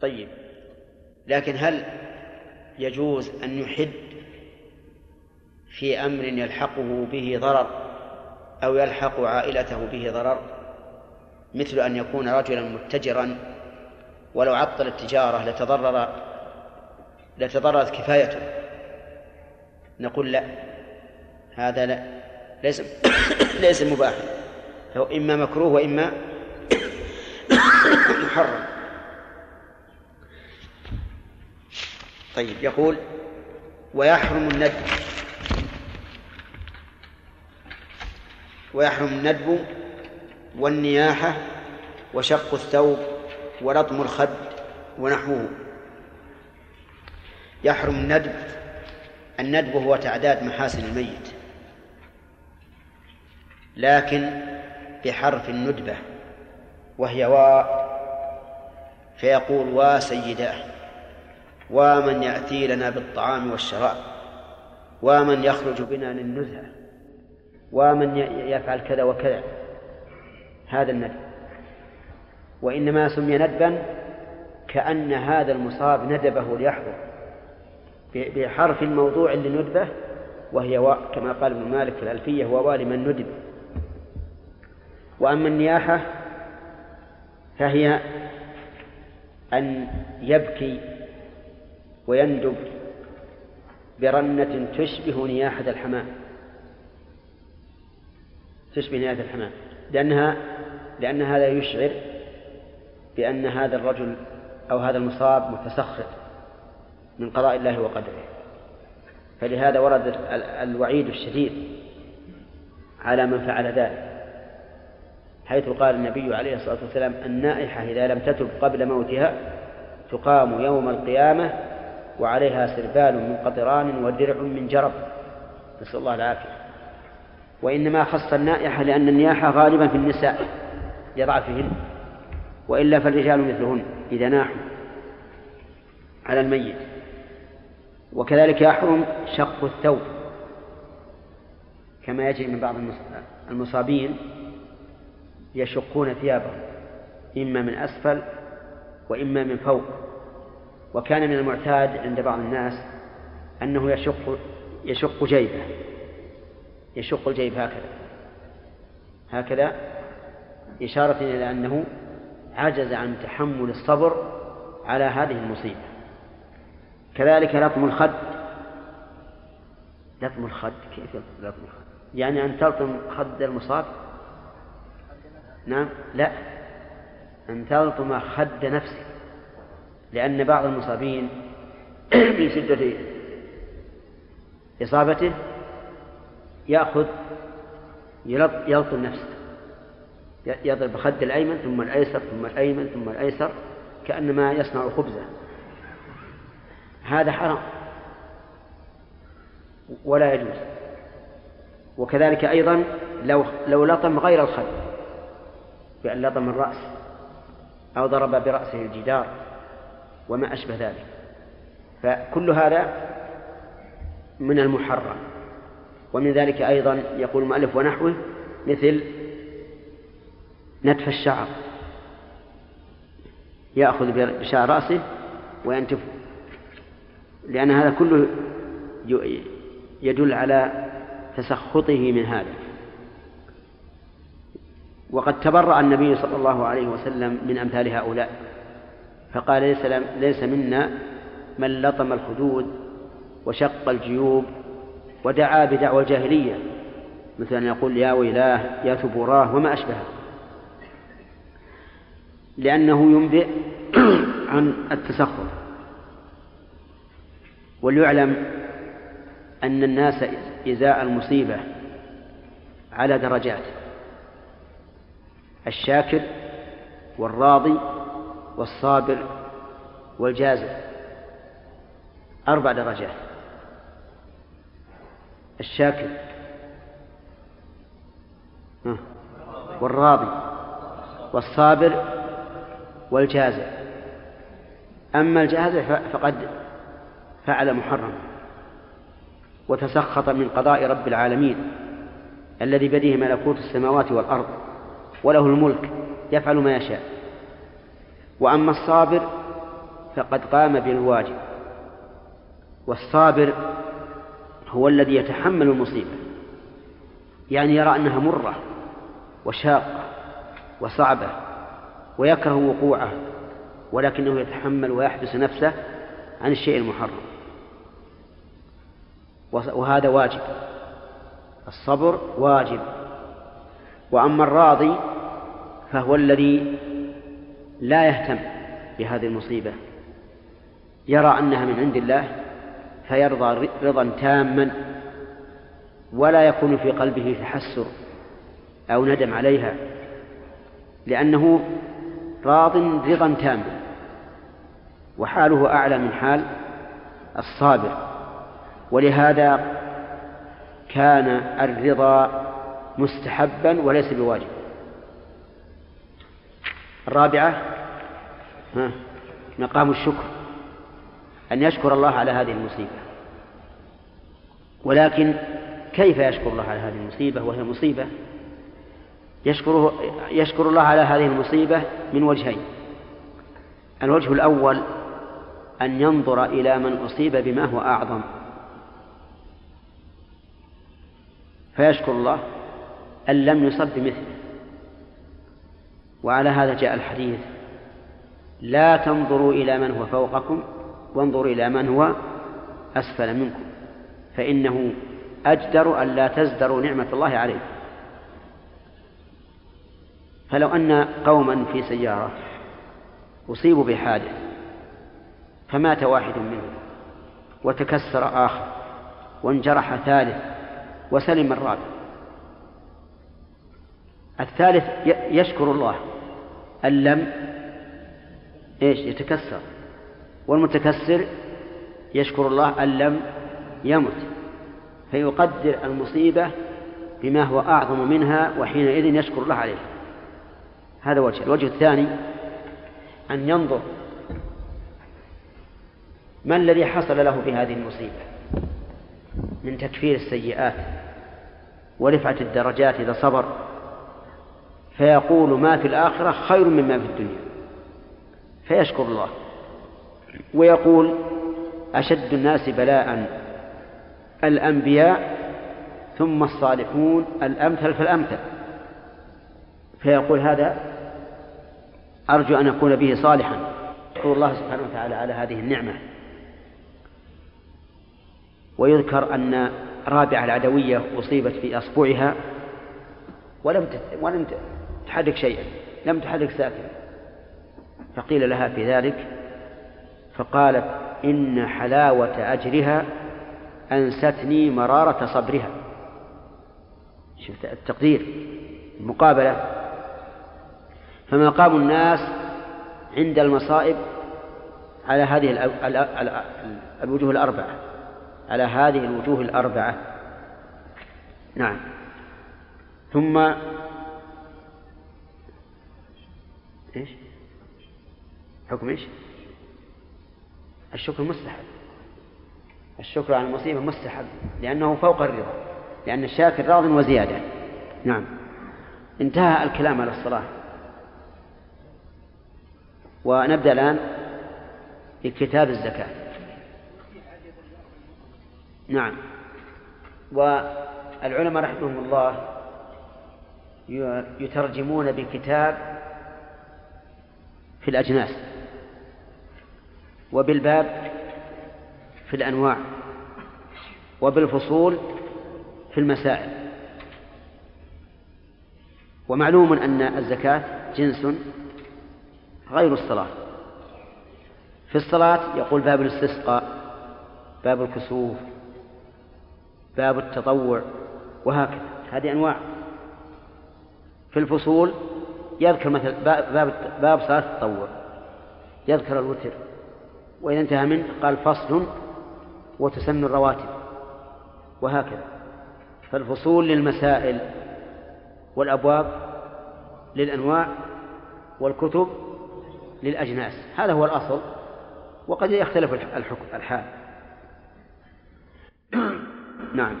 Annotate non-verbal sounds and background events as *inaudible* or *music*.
طيب. لكن هل يجوز أن يحد في أمر يلحقه به ضرر أو يلحق عائلته به ضرر؟ مثل أن يكون رجلا متجرا ولو عطل التجارة لتضرر لتضررت كفايته. نقول لا هذا لا ليس ليس مباحا. هو إما مكروه وإما محرم. طيب يقول ويحرم الندب. ويحرم الندب والنياحة وشق الثوب ولطم الخد ونحوه. يحرم الندب الندب هو تعداد محاسن الميت. لكن بحرف الندبة وهي واء فيقول وا سيداه. ومن يأتي لنا بالطعام والشراب ومن يخرج بنا للنزهة ومن يفعل كذا وكذا. هذا الندب. وإنما سمي ندبا كأن هذا المصاب ندبه ليحضر بحرف موضوع لندبة وهي واء كما قال ابن مالك في الألفية هو لمن ندب. وأما النياحة فهي أن يبكي ويندب برنة تشبه نياحة الحمام. تشبه نياحة الحمام. لأنها لأن هذا يشعر بأن هذا الرجل أو هذا المصاب متسخط من قضاء الله وقدره. فلهذا ورد الوعيد الشديد على من فعل ذلك حيث قال النبي عليه الصلاة والسلام النائحة إذا لم تتب قبل موتها تقام يوم القيامة وعليها سربال من قطران ودرع من جرب. نسأل الله العافية. وإنما خص النائحة لأن النياحة غالبا في النساء لضعفهن وإلا فالرجال مثلهن إذا ناحوا على الميت. وكذلك يحرم شق الثوب كما يجري من بعض المصابين يشقون ثيابهم إما من أسفل وإما من فوق. وكان من المعتاد عند بعض الناس أنه يشق يشق جيبه. يشق الجيب هكذا. هكذا إشارة إلى أنه عجز عن تحمل الصبر على هذه المصيبة. كذلك لطم الخد. لطم الخد. كيف لطم الخد؟ يعني أن تلطم خد المصاب؟ نعم. لا. أن تلطم خد نفسك. لأن بعض المصابين *clears throat* من شدة إصابته يأخذ يلطم نفسه. يضرب خد الأيمن ثم الأيسر ثم الأيمن ثم الأيسر كأنما يصنع خبزة. هذا حرام. ولا يجوز. وكذلك أيضا لو لو لطم غير الخد بأن لطم الرأس أو ضرب برأسه الجدار. وما أشبه ذلك. فكل هذا من المحرم. ومن ذلك أيضا يقول المؤلف ونحوه مثل نتف الشعر. يأخذ بشعر رأسه وينتفه. لأن هذا كله يدل على تسخطه من هذا. وقد تبرأ النبي صلى الله عليه وسلم من أمثال هؤلاء. فقال ليس, ليس منا من لطم الخدود وشق الجيوب ودعا بدعوى الجاهلية. مثل أن يقول يا ويلاه يا ثبوراه وما أشبهه. لأنه ينبئ *clears throat* عن التسخط. وليعلم أن الناس إزاء المصيبة على درجات. الشاكر والراضي والصابر والجازع أربع درجات. الشاكر. والراضي. والصابر والجازع أما الجازع فقد فعل محرم وتسخط من قضاء رب العالمين الذي بيده ملكوت السماوات والأرض وله الملك يفعل ما يشاء. وأما الصابر فقد قام بالواجب والصابر هو الذي يتحمل المصيبة يعني يرى أنها مرة وشاقة وصعبة ويكره وقوعه ولكنه يتحمل ويحبس نفسه عن الشيء المحرم. وهذا واجب الصبر واجب. وأما الراضي فهو الذي لا يهتم بهذه المصيبة. يرى أنها من عند الله فيرضى رضا تاما ولا يكون في قلبه تحسر أو ندم عليها لأنه راض رضا تاما وحاله أعلى من حال الصابر. ولهذا كان الرضا مستحبا وليس بواجب. الرابعة مقام الشكر أن يشكر الله على هذه المصيبة. ولكن كيف يشكر الله على هذه المصيبة وهي مصيبة؟ يشكره يشكر الله على هذه المصيبة من وجهين. الوجه الأول أن ينظر إلى من أصيب بما هو أعظم. فيشكر الله أن لم يصب بمثله. وعلى هذا جاء الحديث. لا تنظروا إلى من هو فوقكم وانظروا إلى من هو أسفل منكم. فإنه أجدر أن لا تزدروا نعمة الله عليكم. فلو أن قوما في سيارة أصيبوا بحادث فمات واحد منهم وتكسر آخر وانجرح ثالث وسلم الرابع. الثالث يشكر الله. أن لم إيش؟ يتكسر. والمتكسر يشكر الله أن لم يمت. فيقدر المصيبة بما هو أعظم منها وحينئذ يشكر الله عليها هذا وجه الوجه الثاني أن ينظر ما الذي حصل له في هذه المصيبة. من تكفير السيئات ورفعة الدرجات إذا صبر فيقول ما في الآخرة خير مما في الدنيا. فيشكر الله. ويقول أشد الناس بلاء الأنبياء ثم الصالحون الأمثل فالأمثل. فيقول هذا أرجو أن أكون به صالحا. يشكر الله سبحانه وتعالى على هذه النعمة. ويذكر أن رابعة العدوية أصيبت في أصبعها. ولم ولم تحرك شيئا لم تحرك ساكنا. فقيل لها في ذلك فقالت إن حلاوة أجرها أنستني مرارة صبرها. شفت التقدير المقابلة. فمقام الناس عند المصائب على هذه الوجوه الأربعة على هذه الوجوه الأربعة. نعم. ثم إيش؟ حكم إيش؟ الشكر مستحب. الشكر على المصيبة مستحب لأنه فوق الرضا لأن الشاكر راض وزيادة. نعم. انتهى الكلام على الصلاة. ونبدأ الآن بكتاب الزكاة. نعم. والعلماء رحمهم الله يترجمون بكتاب في الأجناس وبالباب في الأنواع وبالفصول في المسائل. ومعلوم أن الزكاة جنس غير الصلاة. في الصلاة يقول باب الاستسقاء باب الكسوف باب التطوع وهكذا. هذه أنواع. في الفصول يذكر مثل باب باب صلاة التطوع. يذكر الوتر. وإذا انتهى منه قال فصل وتسن الرواتب. وهكذا. فالفصول للمسائل والأبواب للأنواع والكتب للأجناس. هذا هو الأصل. وقد يختلف الحكم الحال. *coughs* نعم.